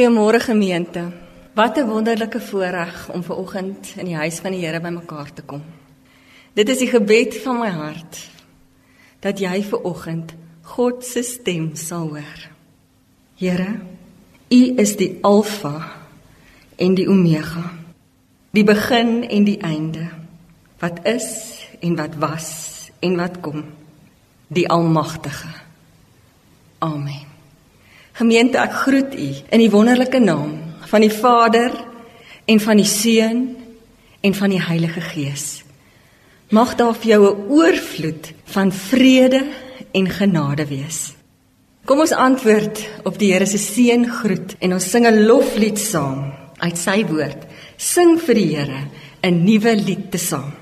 Goeiemôre gemeente. Wat 'n wonderlike voorreg om ver oggend in die huis van die Here bymekaar te kom. Dit is die gebed van my hart dat jy ver oggend God se stem sal hoor. Here, U is die Alfa en die Omega. Die begin en die einde. Wat is en wat was en wat kom. Die Almagtige. Amen. Gemeente, ek groet u in die wonderlike naam van die Vader en van die Seun en van die Heilige Gees. Mag daar vir jou 'n oorvloed van vrede en genade wees. Kom ons antwoord op die Here se seën groet en ons sing 'n loflied saam uit sy woord. Sing vir die Here 'n nuwe lied te saam.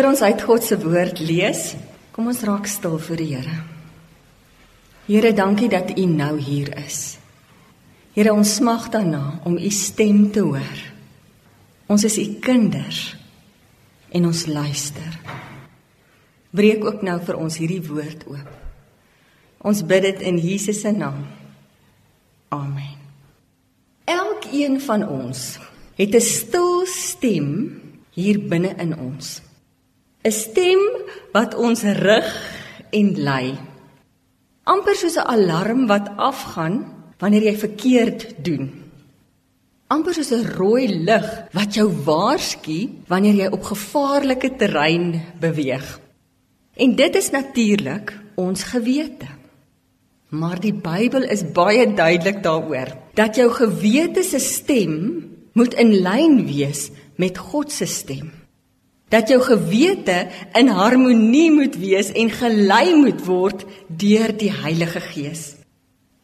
Voor ons uit God se woord lees, kom ons raak stil voor die Here. Here, dankie dat U nou hier is. Here, ons smag daarna om U stem te hoor. Ons is U kinders en ons luister. Breek ook nou vir ons hierdie woord oop. Ons bid dit in Jesus se naam. Amen. Elkeen van ons het 'n stil stem hier binne in ons. 'n Stem wat ons rig en lei. amper soos 'n alarm wat afgaan wanneer jy verkeerd doen. amper soos 'n rooi lig wat jou waarsku wanneer jy op gevaarlike terrein beweeg. En dit is natuurlik ons gewete. Maar die Bybel is baie duidelik daaroor dat jou gewete se stem moet in lyn wees met God se stem dat jou gewete in harmonie moet wees en gelei moet word deur die Heilige Gees.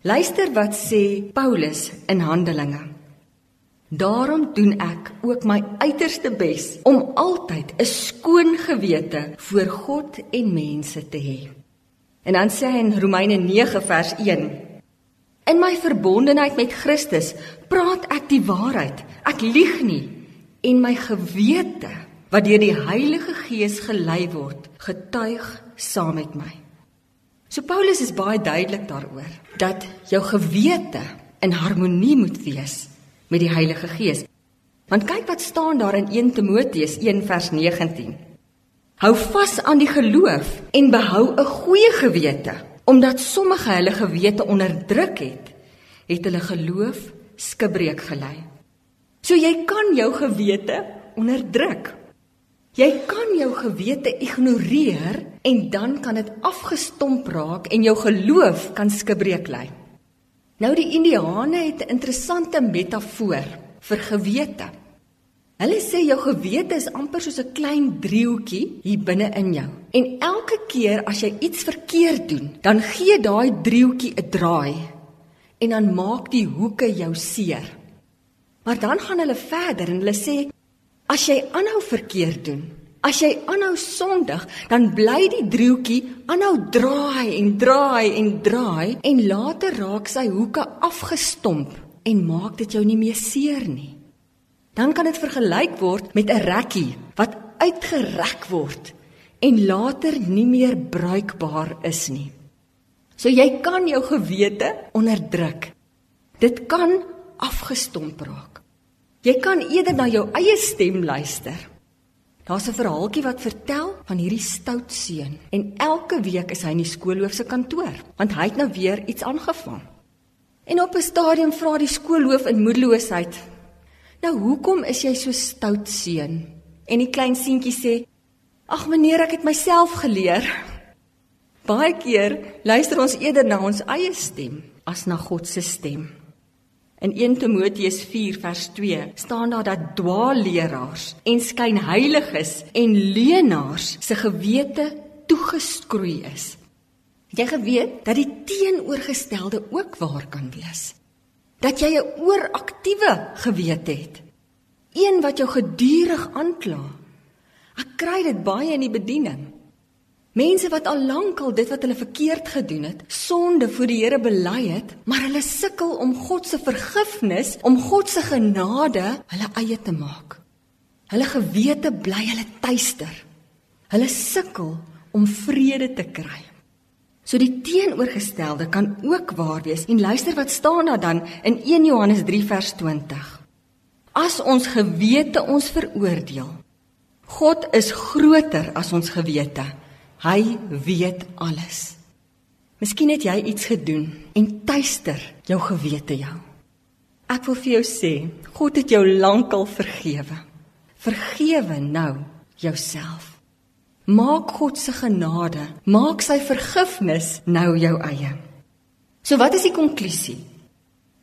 Luister wat sê Paulus in Handelinge. Daarom doen ek ook my uiterste bes om altyd 'n skoon gewete voor God en mense te hê. En dan sê hy in Romeine 9 vers 1: In my verbondenheid met Christus praat ek die waarheid. Ek lieg nie en my gewete wat deur die Heilige Gees gelei word, getuig saam met my. So Paulus is baie duidelik daaroor dat jou gewete in harmonie moet wees met die Heilige Gees. Want kyk wat staan daar in 1 Timoteus 1 vers 19. Hou vas aan die geloof en behou 'n goeie gewete, omdat sommige hulle gewete onderdruk het, het hulle geloof skibreek gelei. So jy kan jou gewete onderdruk Jy kan jou gewete ignoreer en dan kan dit afgestomp raak en jou geloof kan skibreek lê. Nou die Indiane het 'n interessante metafoor vir gewete. Hulle sê jou gewete is amper soos 'n klein driehoekie hier binne in jou. En elke keer as jy iets verkeerd doen, dan gee daai driehoekie 'n draai en dan maak die hoeke jou seer. Maar dan gaan hulle verder en hulle sê as jy aanhou verkeerd doen, as jy aanhou sondig, dan bly die driehoekie aanhou draai en draai en draai en later raak sy hoeke afgestomp en maak dit jou nie meer seer nie. Dan kan dit vergelyk word met 'n rekkie wat uitgerek word en later nie meer bruikbaar is nie. So jy kan jou gewete onderdruk. Dit kan afgestomp raak. Jy kan eerder na jou eie stem luister. Daar's 'n verhaaltjie wat vertel van hierdie stout seun en elke week is hy in die skoolhoof se kantoor want hy het nou weer iets aangevang. En op 'n stadium vra die skoolhoof in moedeloosheid: "Nou hoekom is jy so stout seun?" En die klein seentjie sê: "Ag meneer, ek het myself geleer." Baie keer luister ons eerder na ons eie stem as na God se stem. In 1 Timoteus 4 vers 2 staan daar dat dwaalleraars en skynheiliges en leenaars se gewete toegeskroei is. Het jy geweet dat die teenoorgestelde ook waar kan wees? Dat jy 'n ooraktiewe gewete het. Een wat jou gedurig aankla. Ek kry dit baie in die bediening. Mense wat al lank al dit wat hulle verkeerd gedoen het, sonde voor die Here bely het, maar hulle sukkel om God se vergifnis, om God se genade hulle eie te maak. Hulle gewete bly hulle tuister. Hulle sukkel om vrede te kry. So die teenoorgestelde kan ook waar wees. En luister wat staan daar dan in 1 Johannes 3 vers 20. As ons gewete ons veroordeel, God is groter as ons gewete. Hy weet alles. Miskien het jy iets gedoen en tuister jou gewete jou. Ek wil vir jou sê, God het jou lankal vergewe. Vergewe nou jouself. Maak God se genade, maak sy vergifnis nou jou eie. So wat is die konklusie?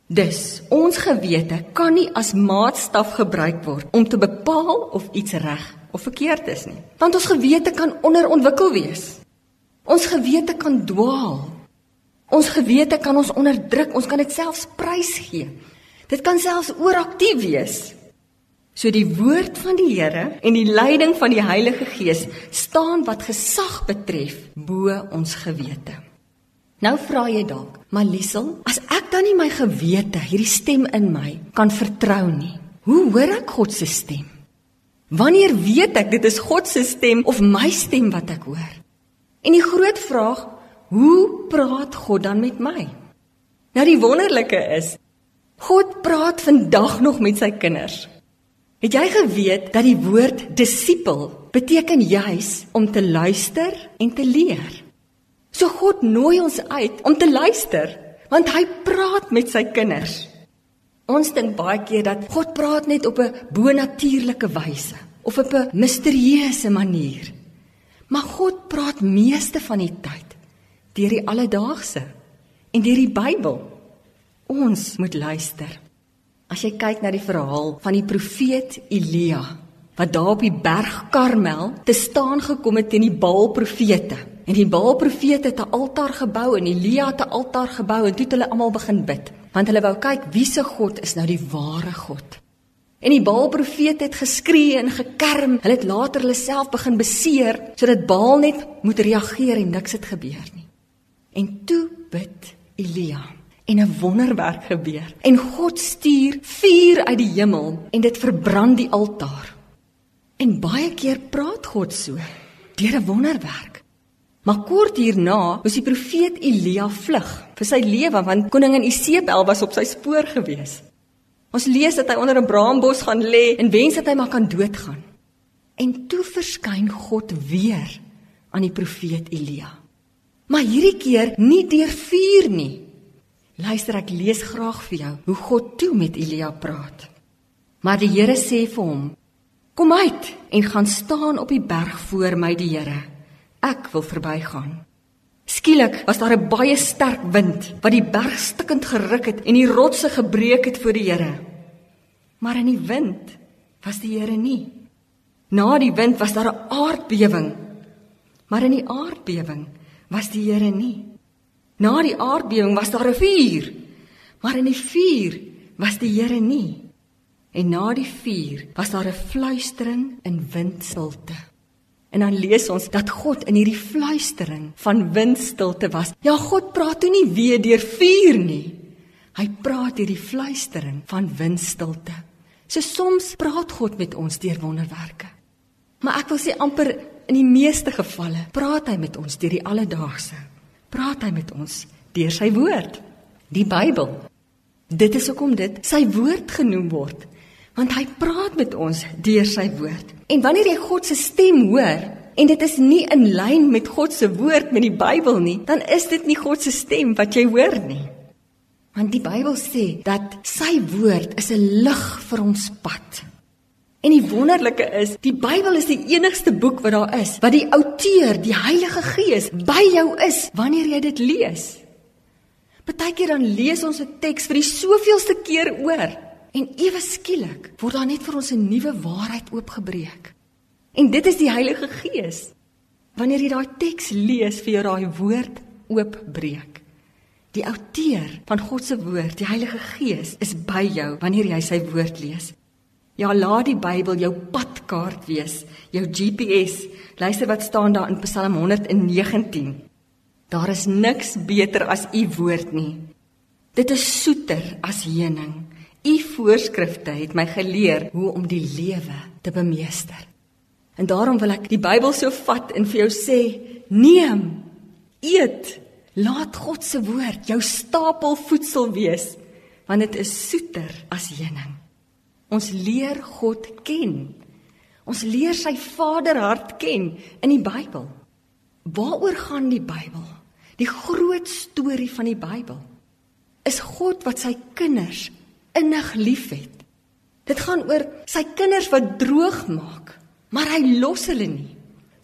Dus ons gewete kan nie as maatstaf gebruik word om te bepaal of iets reg of verkeerd is nie. Want ons gewete kan onderontwikkel wees. Ons gewete kan dwaal. Ons gewete kan ons onderdruk. Ons kan dit selfs prys gee. Dit kan selfs ooraktief wees. So die woord van die Here en die leiding van die Heilige Gees staan wat gesag betref bo ons gewete. Nou vra jy dalk, maar Liesel, as ek dan nie my gewete, hierdie stem in my, kan vertrou nie, hoe hoor ek God se stem? Wanneer weet ek dit is God se stem of my stem wat ek hoor? En die groot vraag, hoe praat God dan met my? Nou die wonderlike is, God praat vandag nog met sy kinders. Het jy geweet dat die woord disipel beteken juis om te luister en te leer? So God nooi ons uit om te luister, want hy praat met sy kinders. Ons dink baie keer dat God praat net op 'n bonatuurlike wyse of op 'n misterieuse manier. Maar God praat meeste van die tyd deur die alledaagse en deur die Bybel. Ons moet luister. As jy kyk na die verhaal van die profeet Elia wat daar op die berg Karmel te staan gekom het teen die Baal profete. En die Baal profete het 'n altaar gebou en Elia het 'n altaar gebou en toe het hulle almal begin bid, want hulle wou kyk wie se God is nou die ware God. En die Baal profete het geskree en gekerm. Hulle het later hulle self begin beseer sodat Baal net moet reageer en niks het gebeur nie. En toe bid Elia en 'n wonderwerk gebeur. En God stuur vuur uit die hemel en dit verbrand die altaar. En baie keer praat God so deur 'n wonderwerk. Maar kort hierna moes die profeet Elia vlug vir sy lewe want koningin Isebel was op sy spoor gewees. Ons lees dat hy onder 'n braambos gaan lê en wens dat hy maar kan doodgaan. En toe verskyn God weer aan die profeet Elia. Maar hierdie keer nie deur vuur nie. Luister, ek lees graag vir jou hoe God toe met Elia praat. Maar die Here sê vir hom: Kom uit en gaan staan op die berg voor my die Here. Ek wil verbygaan. Skielik was daar 'n baie sterk wind wat die berg stikkend geruk het en die rotse gebreek het voor die Here. Maar in die wind was die Here nie. Na die wind was daar 'n aardbewing. Maar in die aardbewing was die Here nie. Na die aardbewing was daar 'n vuur. Maar in die vuur was die Here nie. En na die vuur was daar 'n fluistering in windstilte. En dan lees ons dat God in hierdie fluistering van windstilte was. Ja, God praat toe nie weer deur vuur nie. Hy praat hierdie fluistering van windstilte. So soms praat God met ons deur wonderwerke. Maar ek wil sê amper in die meeste gevalle praat hy met ons deur die alledaagse. Praat hy met ons deur sy woord, die Bybel. Dit is hoekom dit sy woord genoem word want hy praat met ons deur sy woord. En wanneer jy God se stem hoor en dit is nie in lyn met God se woord met die Bybel nie, dan is dit nie God se stem wat jy hoor nie. Want die Bybel sê dat sy woord is 'n lig vir ons pad. En die wonderlike is, die Bybel is die enigste boek wat daar is wat die outeur, die Heilige Gees, by jou is wanneer jy dit lees. Partykeer dan lees ons 'n teks vir die soveelste keer oor En ewe skielik word daar net vir ons 'n nuwe waarheid oopgebreek. En dit is die Heilige Gees. Wanneer jy daai teks lees, vir jou daai woord oopbreek. Die outeur van God se woord, die Heilige Gees, is by jou wanneer jy sy woord lees. Ja, laat die Bybel jou padkaart wees, jou GPS. Luister wat staan daar in Psalm 119. Daar is niks beter as u woord nie. Dit is soeter as heuning U voorskrifte het my geleer hoe om die lewe te bemeester. En daarom wil ek die Bybel so vat en vir jou sê: Neem, eet, laat God se woord jou stapel voedsel wees, want dit is soeter as heuning. Ons leer God ken. Ons leer sy Vaderhart ken in die Bybel. Waaroor gaan die Bybel? Die groot storie van die Bybel is God wat sy kinders innig liefhet. Dit gaan oor sy kinders wat droog maak, maar hy los hulle nie.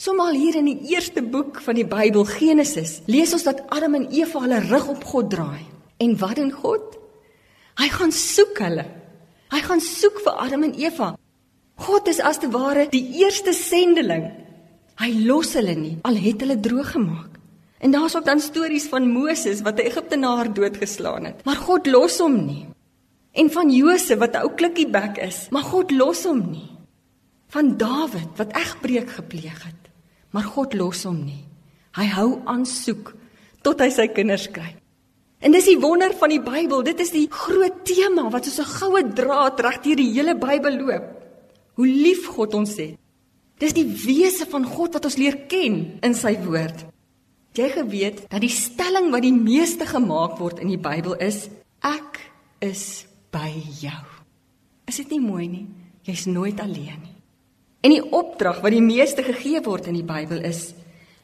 Somal hier in die eerste boek van die Bybel, Genesis, lees ons dat Adam en Eva hulle rug op God draai. En wat doen God? Hy gaan soek hulle. Hy gaan soek vir Adam en Eva. God is as te ware die eerste sendeling. Hy los hulle nie al het hulle droog gemaak. En daar's ook dan stories van Moses wat 'n Egiptenaar doodgeslaan het. Maar God los hom nie. En van Josef wat 'n ou klikkieback is, maar God los hom nie. Van Dawid wat egbreek gepleeg het, maar God los hom nie. Hy hou aan soek tot hy sy kinders kry. En dis die wonder van die Bybel. Dit is die groot tema wat soos 'n goue draad reg deur die hele Bybel loop. Hoe lief God ons het. Dis die wese van God wat ons leer ken in sy woord. Jy geweet dat die stelling wat die meeste gemaak word in die Bybel is ek is by jou. Is dit nie mooi nie? Jy's nooit alleen nie. En die opdrag wat die meeste gegee word in die Bybel is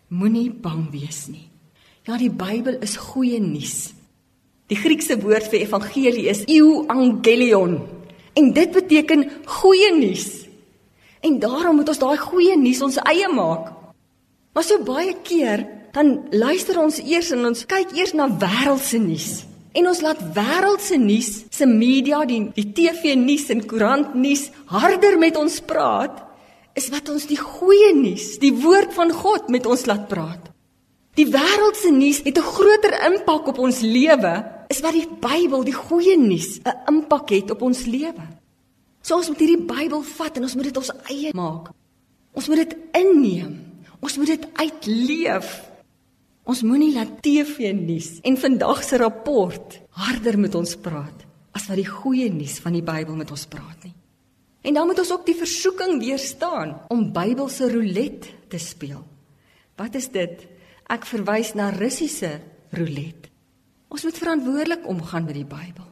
moenie bang wees nie. Ja, die Bybel is goeie nuus. Die Griekse woord vir evangelie is euangelion en dit beteken goeie nuus. En daarom moet ons daai goeie nuus ons eie maak. Maar so baie keer dan luister ons eers en ons kyk eers na wêreldse nuus. En ons laat wêreldse nuus, se media, die die TV nuus en koerant nuus harder met ons praat, is wat ons die goeie nuus, die woord van God met ons laat praat. Die wêreldse nuus het 'n groter impak op ons lewe, is wat die Bybel, die goeie nuus, 'n impak het op ons lewe. So ons moet hierdie Bybel vat en ons moet dit ons eie maak. Ons moet dit inneem. Ons moet dit uitleef. Ons moenie laat TV nuus en vandag se rapport harder met ons praat as wat die goeie nuus van die Bybel met ons praat nie. En dan moet ons ook die versoeking weerstaan om Bybelse roulette te speel. Wat is dit? Ek verwys na Russiese roulette. Ons moet verantwoordelik omgaan met die Bybel.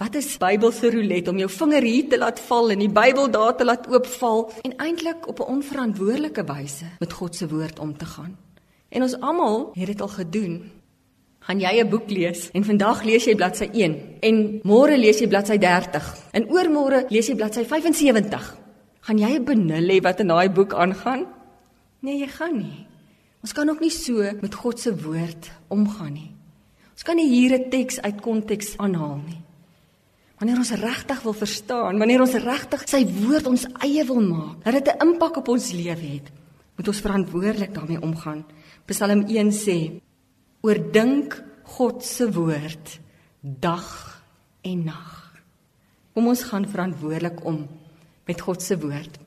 Wat is Bybelse roulette om jou vinger hier te laat val en die Bybel daar te laat oopval en eintlik op 'n onverantwoordelike wyse met God se woord om te gaan? En ons almal het dit al gedoen. Gaan jy 'n boek lees en vandag lees jy bladsy 1 en môre lees jy bladsy 30 en oormôre lees jy bladsy 75. Gaan jy 'n benul hê wat in daai boek aangaan? Nee, jy gaan nie. Ons kan ook nie so met God se woord omgaan nie. Ons kan nie hier 'n teks uit konteks aanhaal nie. Wanneer ons regtig wil verstaan, wanneer ons regtig sy woord ons eie wil maak, dat dit 'n impak op ons lewe het, moet ons verantwoordelik daarmee omgaan. Psalm 1 sê: Oordink God se woord dag en nag. Kom ons gaan verantwoordelik om met God se woord.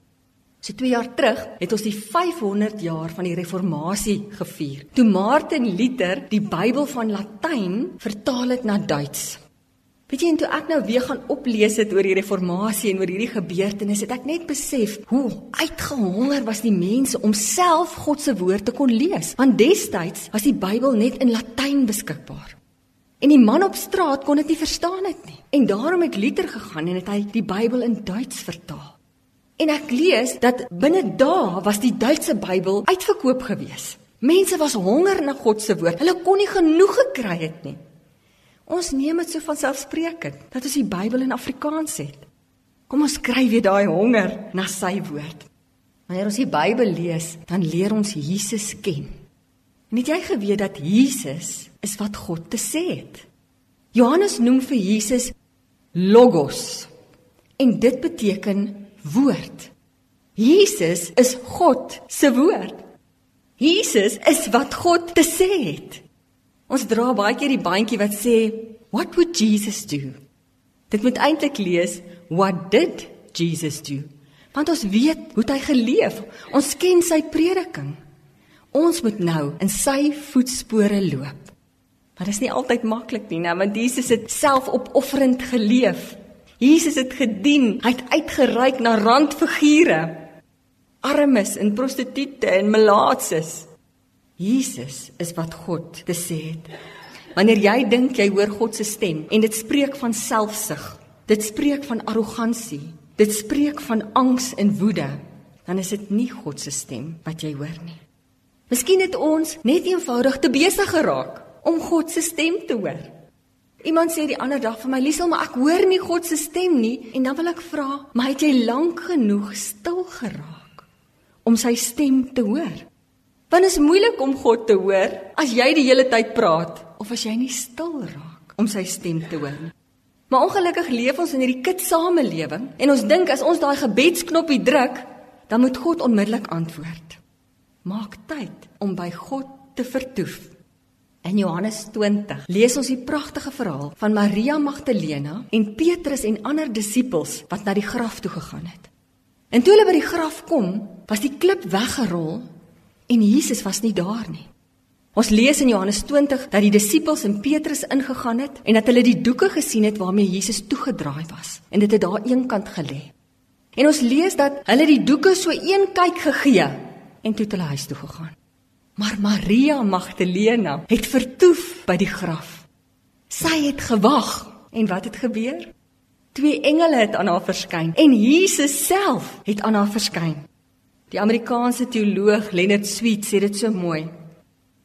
So 2 jaar terug het ons die 500 jaar van die reformatie gevier. Toe Martin Luther die Bybel van Latyn vertaal het na Duits. Weet jy, en toe ek nou weer gaan oplees het oor die reformatie en oor hierdie gebeurtenisse, het ek net besef hoe uitgehonger was die mense om self God se woord te kon lees. Want destyds was die Bybel net in Latyn beskikbaar. En die man op straat kon dit nie verstaan het nie. En daarom het Luther gegaan en het hy die Bybel in Duits vertaal. En ek lees dat binne dae was die Duitse Bybel uitverkoop gewees. Mense was honger na God se woord. Hulle kon nie genoeg gekry het nie. Ons neem dit so van selfsprekend dat ons die Bybel in Afrikaans het. Kom ons kry weer daai honger na sy woord. Wanneer ons die Bybel lees, dan leer ons Jesus ken. En het jy geweet dat Jesus is wat God te sê het? Johannes noem vir Jesus logos. En dit beteken woord. Jesus is God se woord. Jesus is wat God te sê het. Ons dra baie keer die bandjie wat sê what would Jesus do? Dit moet eintlik lees what did Jesus do? Want ons weet hoe hy geleef. Ons ken sy prediking. Ons moet nou in sy voetspore loop. Maar dit is nie altyd maklik nie, nou, want Jesus het selfopofferend geleef. Jesus het gedien, hy het uitgereik na randfigure, armes en prostituie en melaatses. Jesus is wat God te sê het. Wanneer jy dink jy hoor God se stem en dit spreek van selfsug, dit spreek van arrogansie, dit spreek van angs en woede, dan is dit nie God se stem wat jy hoor nie. Miskien het ons net eenvoudig te besig geraak om God se stem te hoor. Iemand sê die ander dag vir my, "Liesel, maar ek hoor nie God se stem nie." En dan wil ek vra, "Maar het jy lank genoeg stil geraak om sy stem te hoor?" Want is moeilik om God te hoor as jy die hele tyd praat of as jy nie stil raak om sy stem te hoor nie. Maar ongelukkig leef ons in hierdie kitsamelewing en ons dink as ons daai gebedsknoppie druk, dan moet God onmiddellik antwoord. Maak tyd om by God te vertoef. In Johannes 20 lees ons die pragtige verhaal van Maria Magdalena en Petrus en ander disippels wat na die graf toe gegaan het. En toe hulle by die graf kom, was die klip weggerol en Jesus was nie daar nie. Ons lees in Johannes 20 dat die disippels en Petrus ingegaan het en dat hulle die doeke gesien het waarmee Jesus toegedraai was en dit het daar eenkant gelê. En ons lees dat hulle die doeke so een kyk gegee en toe het hulle huis toe gegaan. Maar Maria Magdalena het vertoef by die graf. Sy het gewag en wat het gebeur? Twee engele het aan haar verskyn en Jesus self het aan haar verskyn. Die Amerikaanse teoloog Leonard Sweet sê dit so mooi.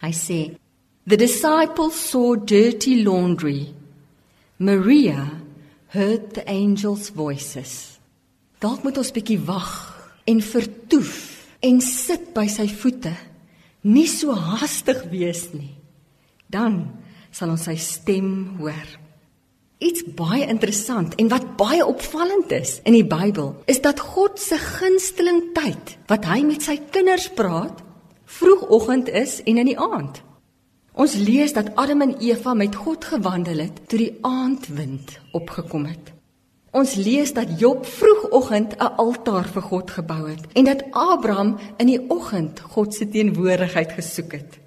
Hy sê: The disciples saw dirty laundry. Maria heard the angels' voices. Dalk moet ons bietjie wag en vertoef en sit by sy voete. Nie so haastig wees nie. Dan sal ons sy stem hoor. Iets baie interessant en wat baie opvallend is in die Bybel, is dat God se gunsteling tyd wat hy met sy kinders praat, vroegoggend is en in die aand. Ons lees dat Adam en Eva met God gewandel het toe die aandwind opgekom het. Ons lees dat Job vroegoggend 'n altaar vir God gebou het en dat Abraham in die oggend God se teenwoordigheid gesoek het.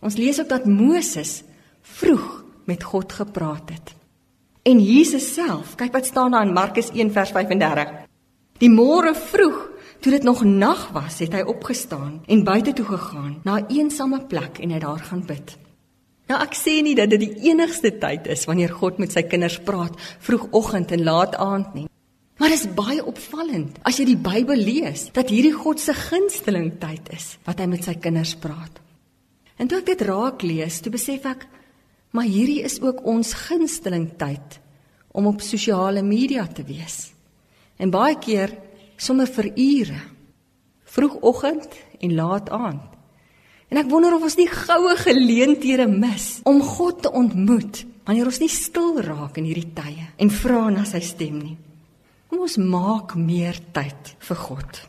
Ons lees ook dat Moses vroeg met God gepraat het. En Jesus self, kyk wat staan daar in Markus 1 vers 35. Die môre vroeg, toe dit nog nag was, het hy opgestaan en buite toe gegaan na 'n eensame plek en hy daar gaan bid. Nou ek sê nie dat dit die enigste tyd is wanneer God met sy kinders praat, vroegoggend en laat aand nie. Maar dit is baie opvallend as jy die Bybel lees dat hierdie God se gunsteling tyd is wat hy met sy kinders praat. En toe ek dit raak lees, toe besef ek Maar hierdie is ook ons gunsteling tyd om op sosiale media te wees. En baie keer sommer vir ure. Vroegoggend en laat aand. En ek wonder of ons nie goue geleenthede mis om God te ontmoet wanneer ons nie stil raak in hierdie tye en vra na sy stem nie. Kom ons maak meer tyd vir God.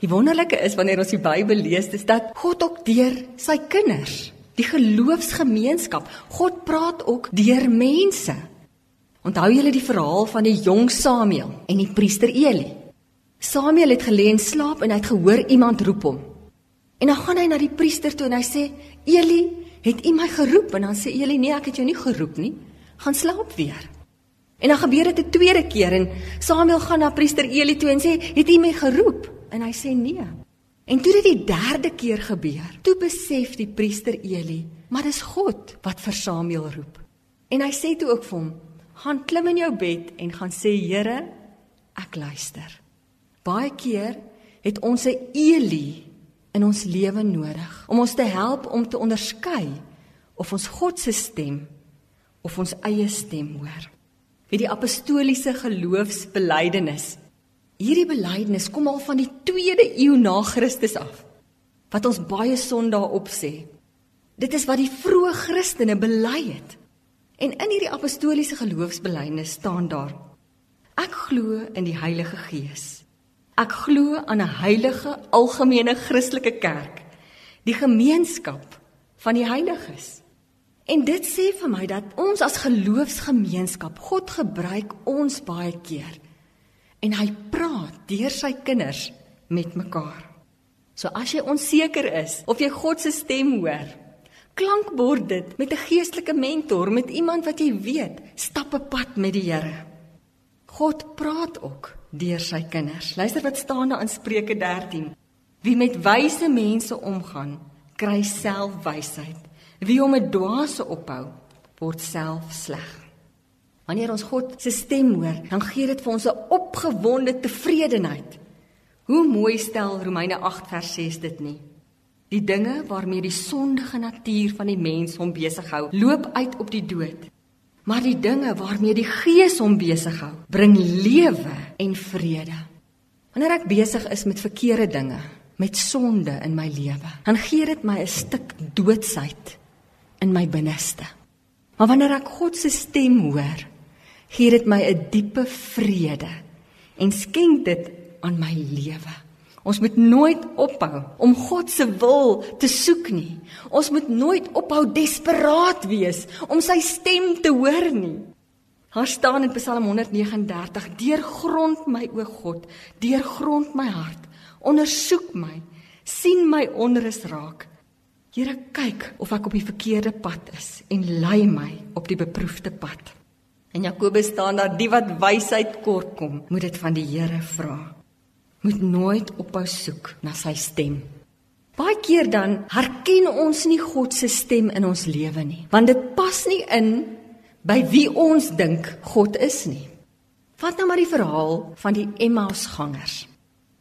Die wonderlike is wanneer ons die Bybel lees, is dat God ook deur sy kinders, die geloofsgemeenskap, God praat ook deur mense. Onthou julle die verhaal van die jong Samuel en die priester Eli? Samuel het gelê en slaap en hy het gehoor iemand roep hom. En dan gaan hy na die priester toe en hy sê: "Eli, het u my geroep?" En dan sê Eli: "Nee, ek het jou nie geroep nie. Gaan slaap weer." En dan gebeur dit 'n tweede keer en Samuel gaan na priester Eli toe en sê: "Het u my geroep?" En hy sê: "Nee." En toe dit die derde keer gebeur, toe besef die priester Eli, maar dis God wat vir Samuel roep. En hy sê toe ook vir hom: "Gaan klim in jou bed en gaan sê: Here, ek luister." Baie keer het ons 'n Eli in ons lewe nodig om ons te help om te onderskei of ons God se stem of ons eie stem hoor. Wie die apostoliese geloofsbelijdenis. Hierdie belydenis kom al van die 2de eeu na Christus af. Wat ons baie Sondae opsê. Dit is wat die vroeë Christene bely het. En in hierdie apostoliese geloofsbelijdenis staan daar: Ek glo in die Heilige Gees. Ek glo aan 'n heilige algemene Christelike kerk, die gemeenskap van die heiliges. En dit sê vir my dat ons as geloofsgemeenskap God gebruik ons baie keer en hy praat deur sy kinders met mekaar. So as jy onseker is of jy God se stem hoor, klankbord dit met 'n geestelike mentor, met iemand wat jy weet stap 'n pad met die Here. God praat ook deur sy kinders. Luister wat staan daar in Spreuke 13. Wie met wyse mense omgaan, kry self wysheid. Wie hom 'n dwaase ophou, word self sleg. Wanneer ons God se stem hoor, dan gee dit vir ons 'n opgewonde tevredenheid. Hoe mooi stel Romeine 8 vers 6 dit nie. Die dinge waarmee die sondige natuur van die mens hom besig hou, loop uit op die dood. Maar die dinge waarmee die Gees hom besig hou, bring lewe en vrede. Wanneer ek besig is met verkeerde dinge, met sonde in my lewe, dan gee dit my 'n stuk doodsheid in my binneste. Maar wanneer ek God se stem hoor, gee dit my 'n diepe vrede en skenk dit aan my lewe. Ons moet nooit ophou om God se wil te soek nie. Ons moet nooit ophou desperaat wees om sy stem te hoor nie. Daar staan in Psalm 139: "Deurgrond my o God, deurgrond my hart, ondersoek my, sien my onrus raak. Here, kyk of ek op die verkeerde pad is en lei my op die beproefde pad." In Jakobus staan daar: "Die wat wysheid kort kom, moet dit van die Here vra." moet nooit ophou soek na sy stem. Baie keer dan herken ons nie God se stem in ons lewe nie, want dit pas nie in by wie ons dink God is nie. Vat nou maar die verhaal van die Emmausgangers.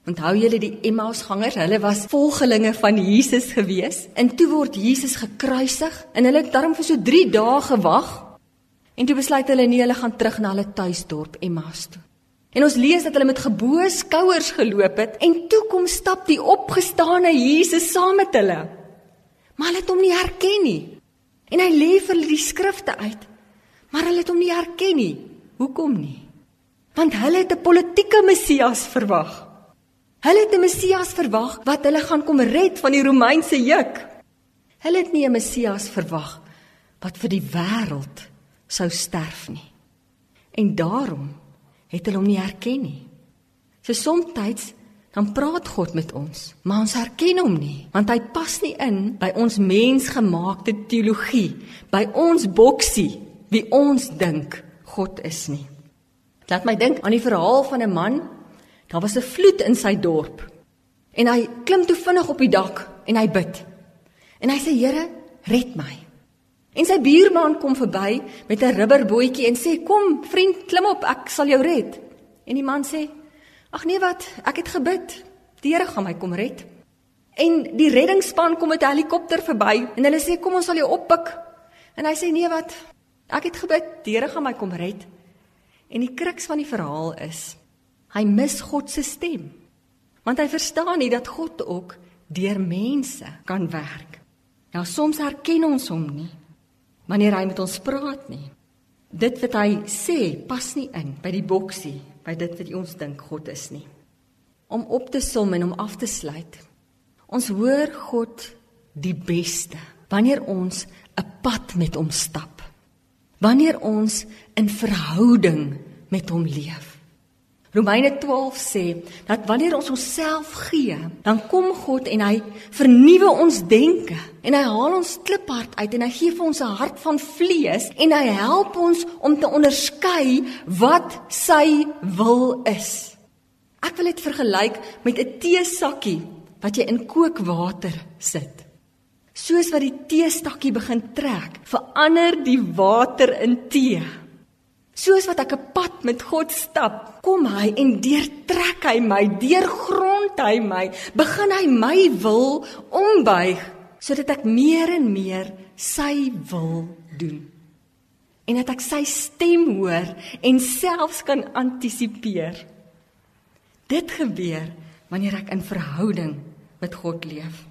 Onthou julle die Emmausgangers? Hulle was volgelinge van Jesus gewees en toe word Jesus gekruisig en hulle het daarom vir so 3 dae gewag en toe besluit hulle nee, hulle gaan terug na hulle tuisdorp Emmaus toe. En ons lees dat hulle met geboë skouers geloop het en toe kom stap die opgestane Jesus saam met hulle. Maar hulle het hom nie herken nie. En hy lê vir hulle die skrifte uit. Maar hulle het hom nie herken nie. Hoekom nie? Want hulle het 'n politieke Messias verwag. Hulle het 'n Messias verwag wat hulle gaan kom red van die Romeinse juk. Hulle het nie 'n Messias verwag wat vir die wêreld sou sterf nie. En daarom het hulle hom nie herken nie. So soms dan praat God met ons, maar ons herken hom nie, want hy pas nie in by ons mensgemaakte teologie, by ons boksie wie ons dink God is nie. Laat my dink aan die verhaal van 'n man. Daar was 'n vloed in sy dorp. En hy klim toe vinnig op die dak en hy bid. En hy sê Here, red my. En sy buurman kom verby met 'n rubberbootjie en sê: "Kom, vriend, klim op, ek sal jou red." En die man sê: "Ag nee wat, ek het gebid. Die Here gaan my kom red." En die reddingsspan kom met 'n helikopter verby en hulle sê: "Kom, ons sal jou oppik." En hy sê: "Nee wat, ek het gebid. Die Here gaan my kom red." En die kruks van die verhaal is Hy mis God se stem. Want hy verstaan nie dat God ook deur mense kan werk. Ja, soms herken ons hom nie wanneer hy met ons praat nie. Dit wat hy sê pas nie in by die boksie, by dit wat ons dink God is nie. Om op te som en om af te sluit. Ons hoor God die beste wanneer ons 'n pad met hom stap. Wanneer ons in verhouding met hom leef. Romeine 12 sê dat wanneer ons onsself gee, dan kom God en hy vernuwe ons denke en hy haal ons kliphart uit en hy gee vir ons 'n hart van vlees en hy help ons om te onderskei wat sy wil is. Ek wil dit vergelyk met 'n teesakkie wat jy in kookwater sit. Soos wat die teestakkie begin trek, verander die water in tee. Soos wat ek 'n pad met God stap, kom hy en deurtrek hy my, deurgrond hy my, begin hy my wil ombuig sodat ek meer en meer sy wil doen. En dat ek sy stem hoor en selfs kan antisipeer. Dit gebeur wanneer ek in verhouding met God leef.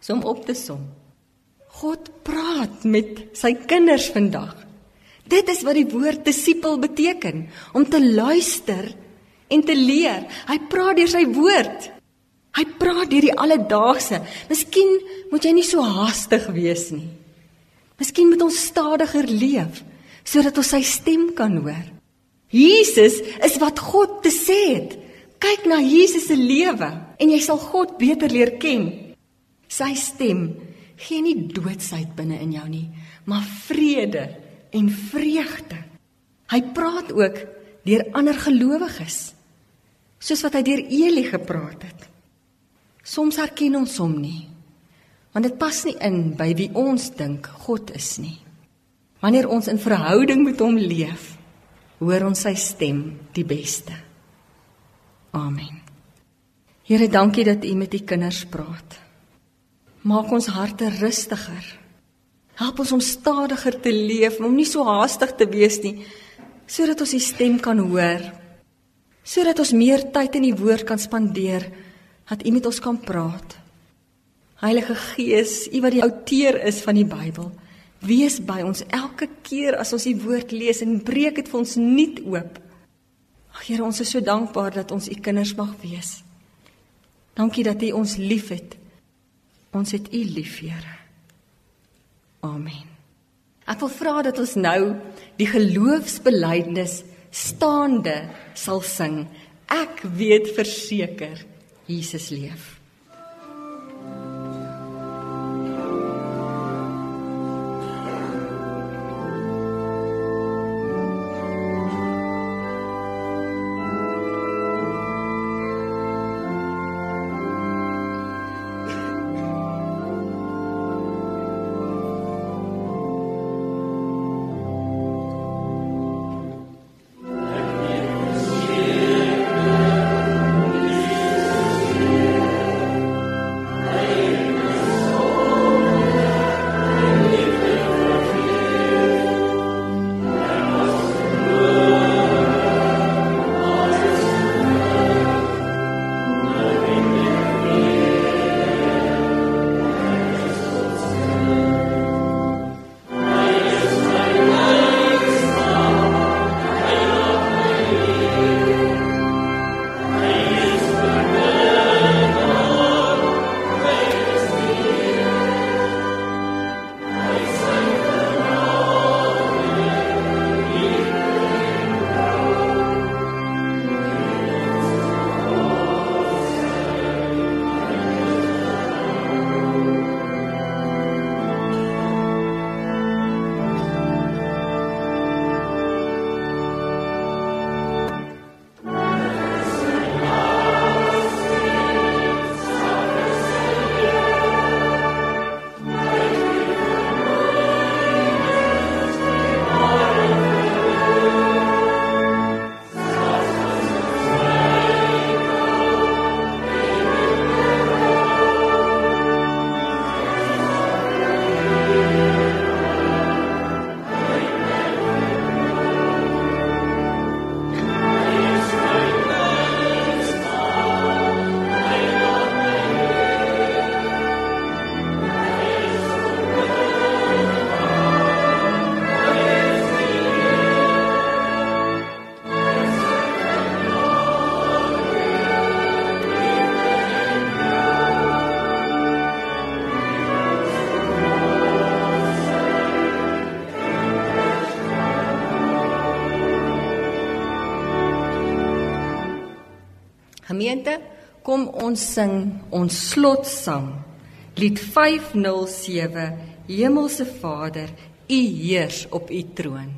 So om op te som. God praat met sy kinders vandag. Dit is wat die woord disipel beteken, om te luister en te leer. Hy praat deur sy woord. Hy praat deur die alledaagse. Miskien moet jy nie so haastig wees nie. Miskien moet ons stadiger leef sodat ons sy stem kan hoor. Jesus is wat God te sê het. Kyk na Jesus se lewe en jy sal God beter leer ken. Sy stem gee nie doodsheid binne in jou nie, maar vrede en vreugde. Hy praat ook deur ander gelowiges soos wat hy deur Eli gepraat het. Soms herken ons hom nie want dit pas nie in by wie ons dink God is nie. Wanneer ons in verhouding met hom leef, hoor ons sy stem die beste. Amen. Here, dankie dat U met U kinders praat. Maak ons harte rustiger Help ons om stadiger te leef, om nie so haastig te wees nie, sodat ons die stem kan hoor. Sodat ons meer tyd in die woord kan spandeer, dat U met ons kan praat. Heilige Gees, U wat die outeur is van die Bybel, wees by ons elke keer as ons die woord lees en breek dit vir ons nuut oop. Ag Here, ons is so dankbaar dat ons U kinders mag wees. Dankie dat U ons liefhet. Ons het U lief, Here. Amen. Ek wil vra dat ons nou die geloofsbelijdenis staande sal sing. Ek weet verseker Jesus leef. Gemeente, kom ons sing ons slotsang. Lied 507 Hemelse Vader, U heers op U troon.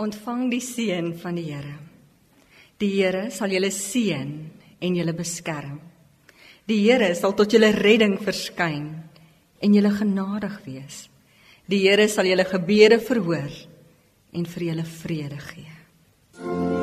Ontvang die seën van die Here. Die Here sal julle seën en julle beskerm. Die Here sal tot julle redding verskyn en julle genadig wees. Die Here sal julle gebede verhoor en vir julle vrede gee. Amen.